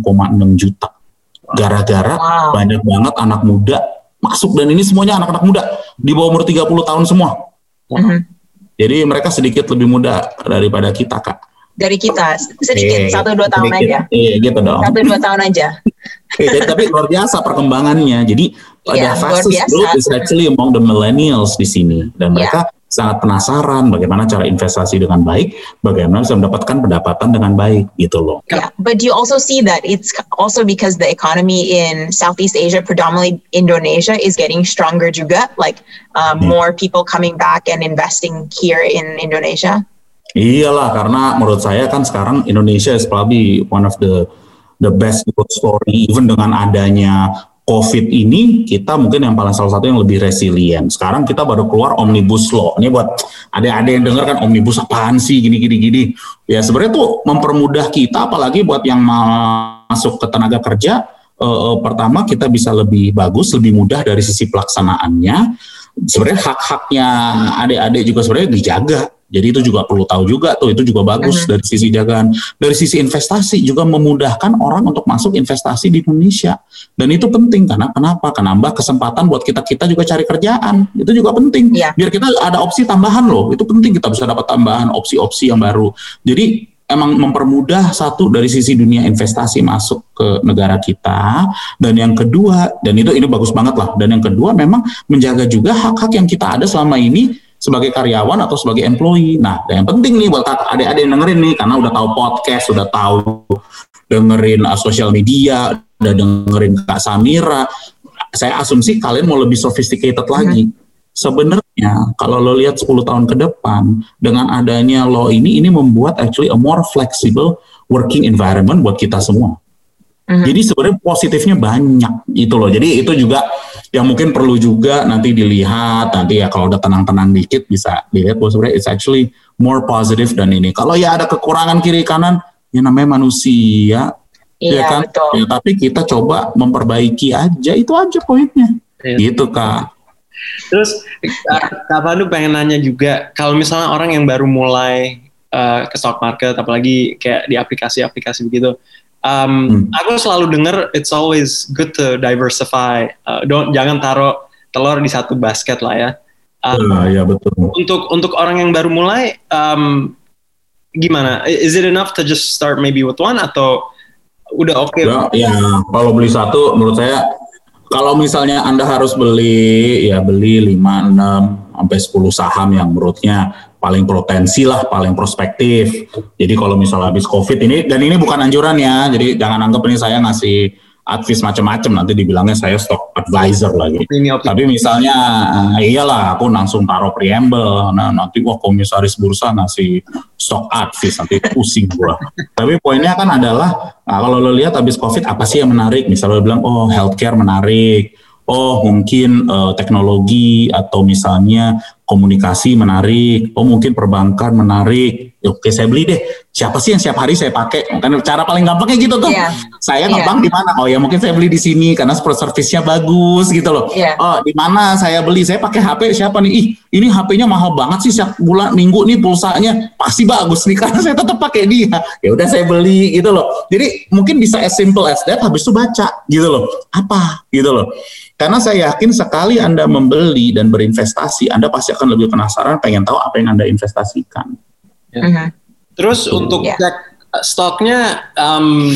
juta. Gara-gara wow. banyak banget anak muda masuk. Dan ini semuanya anak-anak muda. Di bawah umur 30 tahun semua. Mm. Jadi mereka sedikit lebih muda daripada kita, Kak dari kita sedikit satu dua tahun sedikit. aja. Iya gitu dong. Satu dua tahun aja. eh, tapi luar biasa perkembangannya. Jadi yeah, ada fastest growth is actually among the millennials di sini dan iya. mereka yeah. Sangat penasaran bagaimana cara investasi dengan baik, bagaimana bisa mendapatkan pendapatan dengan baik gitu loh. Yeah, but you also see that it's also because the economy in Southeast Asia, predominantly Indonesia, is getting stronger juga. Like uh, hmm. more people coming back and investing here in Indonesia. Iyalah karena menurut saya kan sekarang Indonesia is probably one of the the best growth story even dengan adanya COVID ini kita mungkin yang paling salah satu yang lebih resilient. Sekarang kita baru keluar omnibus law. Ini buat ada-ada yang dengar kan omnibus apaan sih gini-gini gini. Ya sebenarnya tuh mempermudah kita apalagi buat yang masuk ke tenaga kerja. Uh, uh, pertama kita bisa lebih bagus, lebih mudah dari sisi pelaksanaannya. Sebenarnya hak-haknya adik-adik juga sebenarnya dijaga jadi itu juga perlu tahu juga tuh, itu juga bagus uh -huh. dari sisi jagaan. Dari sisi investasi juga memudahkan orang untuk masuk investasi di Indonesia. Dan itu penting karena kenapa? Karena nambah kesempatan buat kita-kita juga cari kerjaan. Itu juga penting. Yeah. Biar kita ada opsi tambahan loh. Itu penting kita bisa dapat tambahan opsi-opsi yang baru. Jadi emang mempermudah satu dari sisi dunia investasi masuk ke negara kita dan yang kedua dan itu ini bagus banget lah dan yang kedua memang menjaga juga hak-hak yang kita ada selama ini sebagai karyawan atau sebagai employee. Nah, yang penting nih buat adik-adik yang dengerin nih, karena udah tahu podcast, udah tahu dengerin uh, sosial media, udah dengerin Kak Samira, saya asumsi kalian mau lebih sophisticated lagi. Hmm. Sebenarnya kalau lo lihat 10 tahun ke depan dengan adanya lo ini ini membuat actually a more flexible working environment buat kita semua. Mm-hmm. Jadi sebenarnya positifnya banyak itu loh. Jadi itu juga yang mungkin perlu juga nanti dilihat nanti ya kalau udah tenang-tenang dikit bisa dilihat bahwa sebenarnya it's actually more positive dan ini. Kalau ya ada kekurangan kiri kanan ya namanya manusia ya iya, ya kan. Betul. Ya, tapi kita coba memperbaiki aja itu aja poinnya. Iya. Gitu kak. Terus Kak Pandu pengen nanya juga kalau misalnya orang yang baru mulai uh, ke stock market apalagi kayak di aplikasi-aplikasi begitu Um, hmm. Aku selalu dengar it's always good to diversify. Uh, don't jangan taruh telur di satu basket lah ya. Um, uh, ya betul. Untuk untuk orang yang baru mulai, um, gimana? Is it enough to just start maybe with one atau udah oke? Okay? Ya, ya kalau beli satu, menurut saya kalau misalnya anda harus beli ya beli 5, 6 sampai 10 saham yang menurutnya paling potensi lah, paling prospektif. Jadi kalau misalnya habis COVID ini, dan ini bukan anjuran ya, jadi jangan anggap ini saya ngasih advice macam-macam nanti dibilangnya saya stock advisor lagi. Tapi misalnya eh, iyalah aku langsung taruh preamble, nah nanti wah komisaris bursa ngasih stock advice nanti pusing gua. Tapi poinnya kan adalah nah, kalau lo lihat habis covid apa sih yang menarik? Misalnya lo bilang oh healthcare menarik, oh mungkin uh, teknologi atau misalnya komunikasi menarik, oh mungkin perbankan menarik, ya, oke saya beli deh. Siapa sih yang setiap hari saya pakai? Kan cara paling gampangnya gitu tuh. Yeah. Saya yeah. di mana? Oh ya mungkin saya beli di sini karena support service-nya bagus gitu loh. Yeah. Oh di mana saya beli? Saya pakai HP siapa nih? Ih ini HP-nya mahal banget sih setiap bulan minggu nih pulsanya pasti bagus nih karena saya tetap pakai dia. Ya udah saya beli gitu loh. Jadi mungkin bisa as simple as that habis itu baca gitu loh. Apa gitu loh. Karena saya yakin sekali Anda membeli dan berinvestasi, Anda pasti akan lebih penasaran, pengen tahu apa yang Anda investasikan. Ya. Uh -huh. Terus Betul. untuk yeah. cek uh, stoknya, um,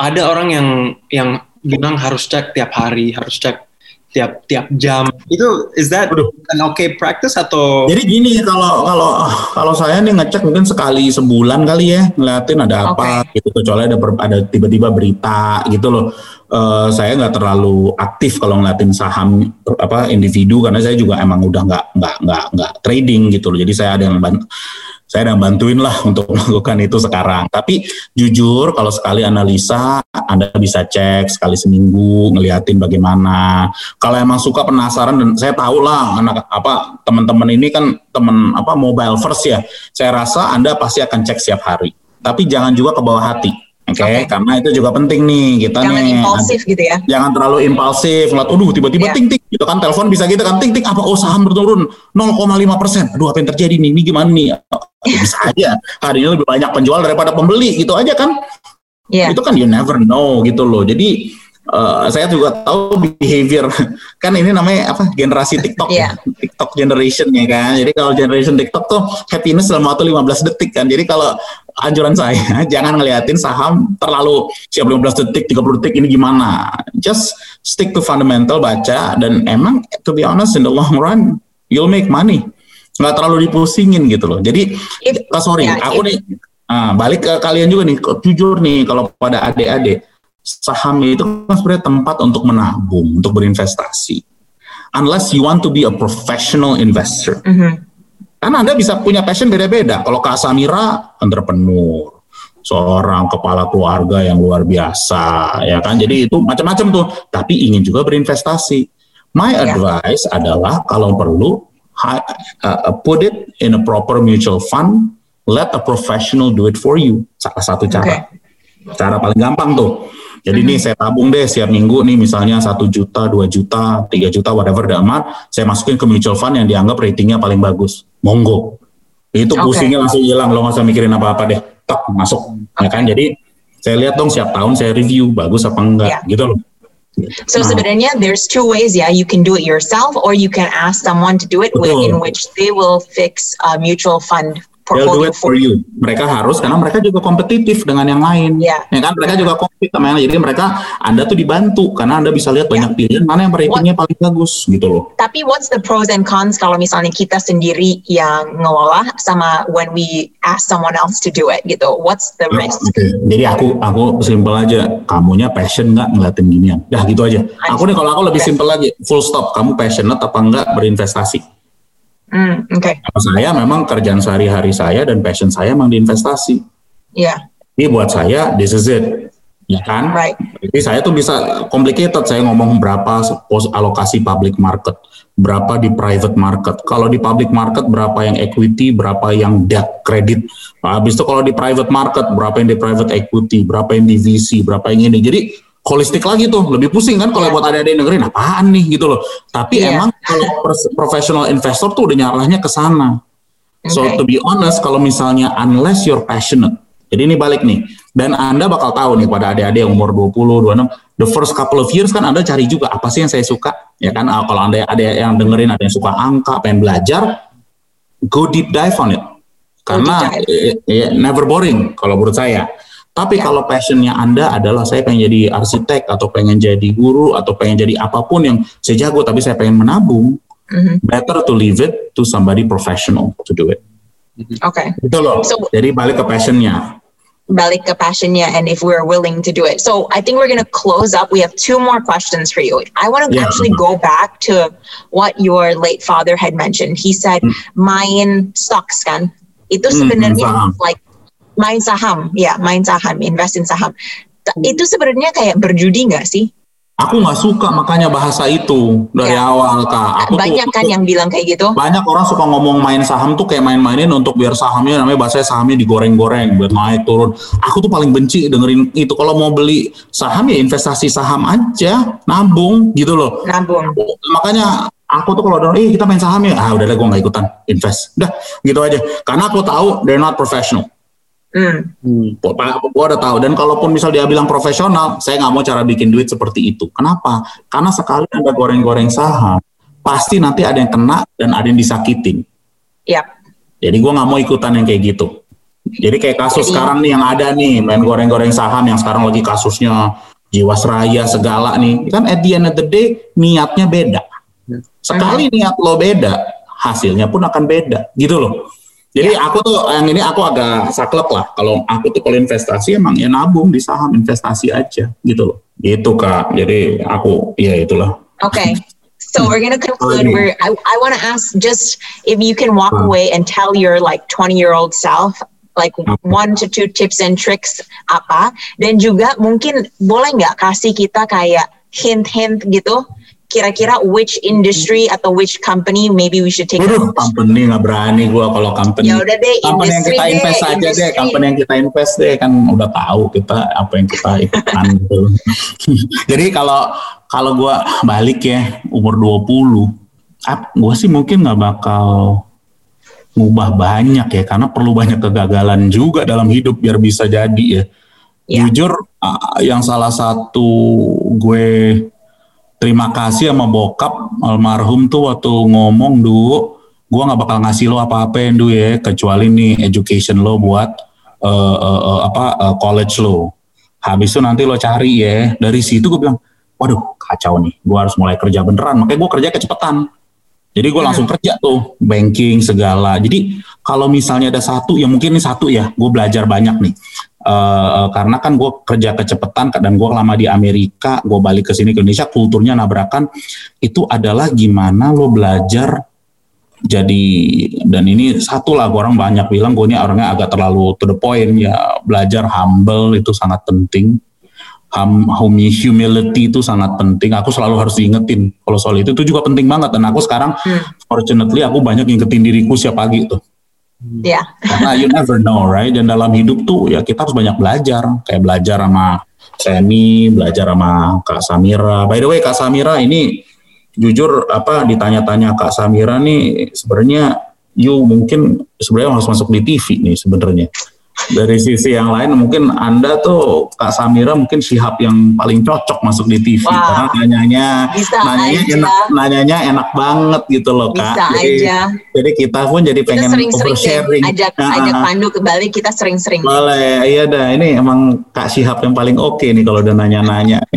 ada orang yang yang bilang harus cek tiap hari, harus cek tiap tiap jam. Itu is that Aduh. an okay practice atau? Jadi gini kalau kalau kalau saya nih ngecek mungkin sekali sebulan kali ya ngeliatin ada apa okay. gitu kecuali ada ada tiba-tiba berita gitu loh uh, saya nggak terlalu aktif kalau ngeliatin saham apa individu karena saya juga emang udah nggak nggak nggak nggak trading gitu loh jadi saya ada yang bantu saya ada yang bantuin lah untuk melakukan itu sekarang. Tapi jujur kalau sekali analisa, Anda bisa cek sekali seminggu, ngeliatin bagaimana. Kalau emang suka penasaran dan saya tahu lah anak apa teman-teman ini kan teman apa mobile first ya. Saya rasa Anda pasti akan cek setiap hari. Tapi jangan juga ke bawah hati Oke, okay? okay. karena itu juga penting nih kita jangan nih. impulsif gitu ya. Jangan terlalu impulsif, ngeliat, aduh tiba-tiba yeah. ting ting, gitu kan telepon bisa gitu kan ting ting apa oh saham berturun 0,5 persen, aduh apa yang terjadi nih, ini gimana nih? Bisa aja hari ini lebih banyak penjual daripada pembeli, gitu aja kan? Yeah. Itu kan you never know gitu loh. Jadi uh, saya juga tahu behavior kan ini namanya apa generasi TikTok yeah. ya TikTok generation ya kan jadi kalau generation TikTok tuh happiness dalam waktu 15 detik kan jadi kalau anjuran saya jangan ngeliatin saham terlalu siap 15 detik 30 detik ini gimana just stick to fundamental baca dan emang to be honest in the long run you'll make money nggak terlalu dipusingin gitu loh jadi if, oh, sorry yeah, aku nih Nah, balik ke kalian juga nih, jujur nih kalau pada adik-adik, saham itu kan sebenarnya tempat untuk menabung, untuk berinvestasi. Unless you want to be a professional investor. Mm -hmm. Karena Anda bisa punya passion beda-beda. Kalau Kak Samira, entrepreneur. Seorang kepala keluarga yang luar biasa, ya kan? Jadi itu macam-macam tuh. Tapi ingin juga berinvestasi. My yeah. advice adalah kalau perlu, uh, put it in a proper mutual fund, let a professional do it for you. Salah satu cara. Okay. Cara paling gampang tuh jadi mm -hmm. nih saya tabung deh setiap minggu nih misalnya satu juta, dua juta, tiga juta, whatever the amount, saya masukin ke mutual fund yang dianggap ratingnya paling bagus. Monggo. Itu okay. pusingnya langsung hilang, lo nggak usah mikirin apa-apa deh. Tok masuk, okay. ya kan? Jadi saya lihat dong setiap tahun saya review bagus apa enggak, yeah. gitu loh. So nah. sebenarnya there's two ways ya, you can do it yourself or you can ask someone to do it Betul. in which they will fix a mutual fund They'll do it for you. Mereka harus karena mereka juga kompetitif dengan yang lain. Yeah. Ya kan mereka juga kompetitif sama yang lain. Jadi mereka Anda tuh dibantu karena Anda bisa lihat yeah. banyak pilihan mana yang ratingnya paling bagus gitu loh. Tapi what's the pros and cons kalau misalnya kita sendiri yang ngelola sama when we ask someone else to do it gitu. What's the risk? okay. Jadi aku aku simpel aja. Kamunya passion nggak ngeliatin ginian? Dah gitu aja. Aku nih kalau aku lebih simpel aja. Full stop. Kamu passionate apa enggak berinvestasi? Mm, Oke. Okay. Saya memang kerjaan sehari-hari saya dan passion saya memang di investasi. Iya. Yeah. Ini buat saya this is it. Ya kan? Right. Jadi saya tuh bisa complicated saya ngomong berapa pos alokasi public market, berapa di private market. Kalau di public market berapa yang equity, berapa yang debt credit. Nah, habis itu kalau di private market berapa yang di private equity, berapa yang di VC, berapa yang ini. Jadi holistik lagi tuh lebih pusing kan kalau yeah. buat ada-ada yang dengerin apaan nih? gitu loh. Tapi yeah. emang kalau professional investor tuh udah nyarahnya ke sana. Okay. so to be honest kalau misalnya unless you're passionate jadi ini balik nih dan anda bakal tahu nih pada adik-adik yang umur 20 26 the first couple of years kan anda cari juga apa sih yang saya suka ya kan? Ah, kalau anda ada yang dengerin ada yang suka angka pengen belajar go deep dive on it. Karena eh, eh, never boring kalau menurut saya tapi ya. kalau passionnya Anda adalah saya pengen jadi arsitek atau pengen jadi guru atau pengen jadi apa pun yang saya jago tapi saya pengen menabung, mm-hmm. better to leave it to somebody professional to do it. Oke. Okay. Itu loh. So, jadi balik ke passionnya. Balik ke passionnya and if we're willing to do it. So I think we're gonna close up. We have two more questions for you. I want to yeah. actually go back to what your late father had mentioned. He said mm. main stocks kan. Itu sebenarnya mm, like main saham, ya main saham, invest in saham. Itu sebenarnya kayak berjudi nggak sih? Aku nggak suka makanya bahasa itu dari ya. awal kak. Aku banyak tuh, kan yang bilang kayak gitu. Banyak orang suka ngomong main saham tuh kayak main-mainin untuk biar sahamnya namanya bahasa sahamnya digoreng-goreng buat naik turun. Aku tuh paling benci dengerin itu. Kalau mau beli saham ya investasi saham aja, nabung gitu loh. Nabung. Makanya aku tuh kalau denger, eh kita main saham ya, ah udahlah gue nggak ikutan invest. Udah gitu aja. Karena aku tahu they're not professional. Hmm. hmm. Gue udah tahu. Dan kalaupun misal dia bilang profesional, saya nggak mau cara bikin duit seperti itu. Kenapa? Karena sekali ada goreng-goreng saham, pasti nanti ada yang kena dan ada yang disakitin. Yep. Jadi gue nggak mau ikutan yang kayak gitu. Jadi kayak kasus Jadi, sekarang nih yang ada nih, main goreng-goreng saham yang sekarang lagi kasusnya Jiwasraya segala nih. Kan at the end of the day niatnya beda. Sekali hmm. niat lo beda, hasilnya pun akan beda. Gitu loh. Jadi ya. aku tuh yang ini aku agak saklek lah. Kalau aku tuh kalau investasi emang ya nabung di saham investasi aja gitu loh. Gitu kak. Jadi aku ya itulah. Oke. Okay. So we're gonna conclude. Where I I want to ask just if you can walk hmm. away and tell your like 20 year old self like one to two tips and tricks apa dan juga mungkin boleh nggak kasih kita kayak hint-hint gitu kira-kira which industry atau which company maybe we should take Aduh, company nggak berani gue kalau company ya udah deh company yang kita invest deh, aja industry. deh company yang kita invest deh kan udah tahu kita apa yang kita ikutan gitu jadi kalau kalau gue balik ya umur 20 gue sih mungkin nggak bakal ngubah banyak ya karena perlu banyak kegagalan juga dalam hidup biar bisa jadi ya. Yeah. Jujur yang salah satu gue terima kasih sama bokap almarhum tuh waktu ngomong dulu gue nggak bakal ngasih lo apa-apa dulu ya kecuali nih education lo buat uh, uh, uh, apa uh, college lo. Habis itu nanti lo cari ya. Dari situ gue bilang, waduh kacau nih, gue harus mulai kerja beneran. Makanya gue kerja kecepatan jadi gue langsung kerja tuh banking segala. Jadi kalau misalnya ada satu, ya mungkin ini satu ya, gue belajar banyak nih. Uh, karena kan gue kerja kecepatan dan gue lama di Amerika, gue balik ke sini ke Indonesia, kulturnya nabrakan. Itu adalah gimana lo belajar jadi dan ini satu lah orang banyak bilang gue ini orangnya agak terlalu to the point ya belajar humble itu sangat penting hum, humility itu sangat penting. Aku selalu harus diingetin kalau soal itu itu juga penting banget. Dan aku sekarang hmm. fortunately aku banyak ingetin diriku siap pagi tuh. Ya. Yeah. Karena you never know, right? Dan dalam hidup tuh ya kita harus banyak belajar. Kayak belajar sama Semi, belajar sama Kak Samira. By the way, Kak Samira ini jujur apa ditanya-tanya Kak Samira nih sebenarnya you mungkin sebenarnya harus masuk di TV nih sebenarnya dari sisi yang lain mungkin Anda tuh Kak Samira mungkin Syihab yang paling cocok masuk di TV wow. karena nanyanya Bisa nanyanya aja. enak nanyanya enak banget gitu loh Kak. Bisa jadi, aja. Jadi kita pun jadi kita pengen sering-sering sharing. Ajak nah, ajak Pandu ke Bali kita sering-sering. Boleh, iya dah. Ini emang Kak Syihab yang paling oke okay nih kalau udah nanya-nanya.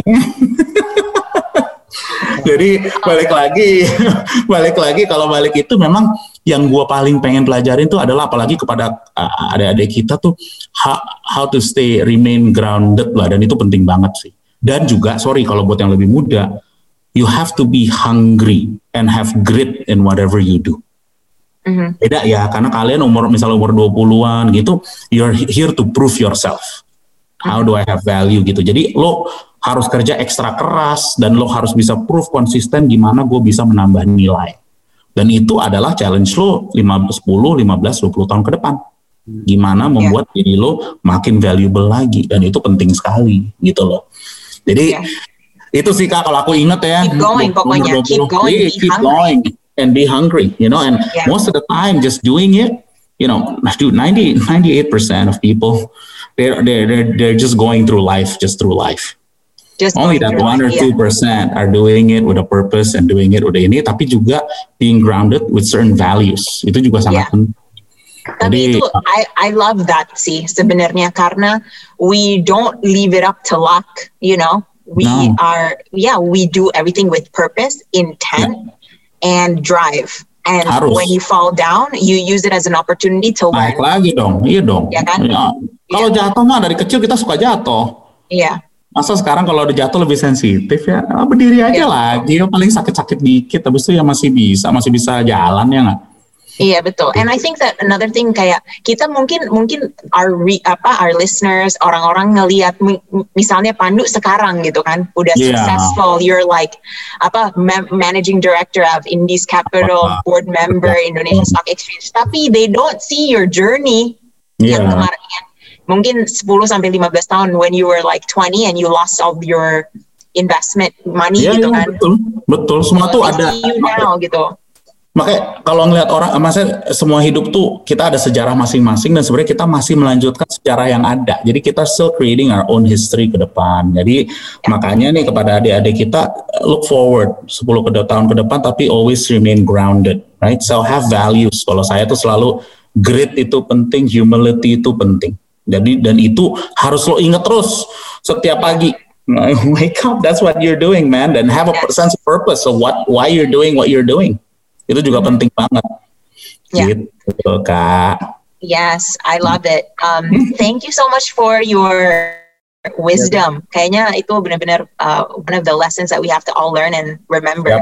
Jadi balik lagi, balik lagi kalau balik itu memang yang gue paling pengen pelajarin tuh adalah apalagi kepada uh, adik-adik kita tuh how, how to stay remain grounded lah dan itu penting banget sih. Dan juga sorry kalau buat yang lebih muda, you have to be hungry and have grit in whatever you do. Mm-hmm. Beda ya, karena kalian umur misalnya umur 20-an gitu, you're here to prove yourself. How do I have value gitu. Jadi lo harus kerja ekstra keras dan lo harus bisa proof konsisten gimana gue bisa menambah nilai. Dan itu adalah challenge lo 5, 10, 15, 20 tahun ke depan. Gimana membuat yeah. diri lo makin valuable lagi dan itu penting sekali gitu loh. Jadi yeah. itu sih kak kalau aku inget ya. Keep going pokoknya. Keep going. Yeah, keep hungry. going and be hungry. You know, and yeah. most of the time just doing it. You know, dude, 90, 98% of people, they're, they're, they're just going through life, just through life Just only that one or two percent are doing it with a purpose and doing it with ini, tapi juga being grounded with certain values itu juga sangat yeah. penting. Tapi Jadi, itu I I love that sih sebenarnya karena we don't leave it up to luck, you know. We no. are yeah, we do everything with purpose, intent, yeah. and drive. And Harus. when you fall down, you use it as an opportunity to learn. Naik lagi dong, iya dong. Ya kan? Ya. Kalau yeah. jatuh mah dari kecil kita suka jatuh. Iya. Masa sekarang kalau udah jatuh lebih sensitif ya, ah, berdiri aja ya. lagi, ya, paling sakit-sakit dikit, habis itu ya masih bisa, masih bisa jalan ya nggak? Iya betul. And I think that another thing kayak kita mungkin mungkin our re, apa our listeners orang-orang ngelihat misalnya Pandu sekarang gitu kan udah yeah. successful. You're like apa ma managing director of Indies Capital, board member Indonesia Stock Exchange. Tapi they don't see your journey yeah. yang kemarin mungkin 10 sampai 15 tahun when you were like 20 and you lost all your investment money yeah, gitu yeah, kan. Betul. Betul, semua tuh ada. You now gitu. Makanya kalau ngelihat orang, maksudnya semua hidup tuh kita ada sejarah masing-masing dan sebenarnya kita masih melanjutkan sejarah yang ada. Jadi kita still creating our own history ke depan. Jadi yeah. makanya nih kepada adik-adik kita look forward 10 ke tahun ke depan tapi always remain grounded, right? So have values. Kalau saya tuh selalu grit itu penting, humility itu penting. Jadi dan itu harus lo inget terus setiap pagi. Wake up, that's what you're doing, man. Dan have a sense of purpose of what why you're doing what you're doing. Itu juga mm-hmm. penting banget. Yeah. Gitu, Kak. Yes, I love it. Um, hmm? thank you so much for your wisdom. Kayaknya itu benar-benar uh, one of the lessons that we have to all learn and remember.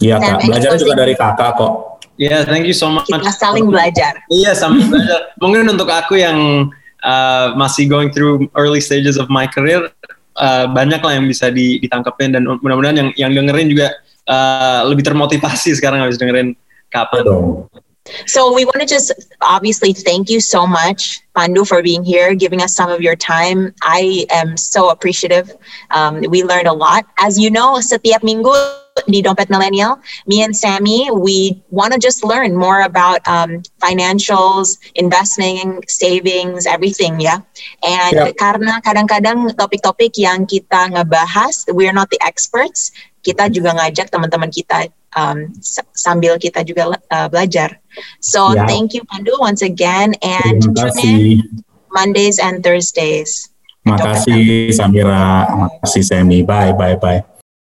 Iya, yep. Kak. Belajarnya juga dari kakak kok. Iya, yeah, thank you so much. Kita saling belajar. Iya, saling belajar. Mungkin untuk aku yang uh, masih going through early stages of my career uh, banyak lah yang bisa ditangkapin dan mudah-mudahan yang yang dengerin juga uh, lebih termotivasi sekarang habis dengerin kapan. So we want to just obviously thank you so much, Pandu, for being here, giving us some of your time. I am so appreciative. Um, we learned a lot. As you know, setiap minggu di Dompet Millennial, me and Sammy, we want to just learn more about um, financials, investing, savings, everything ya. And yeah. karena kadang-kadang topik-topik yang kita ngebahas, we're not the experts, kita juga ngajak teman-teman kita um, sambil kita juga uh, belajar. So yeah. thank you Pandu once again and tune in Mondays and Thursdays. Makasih Samira, makasih Semi. Bye bye bye.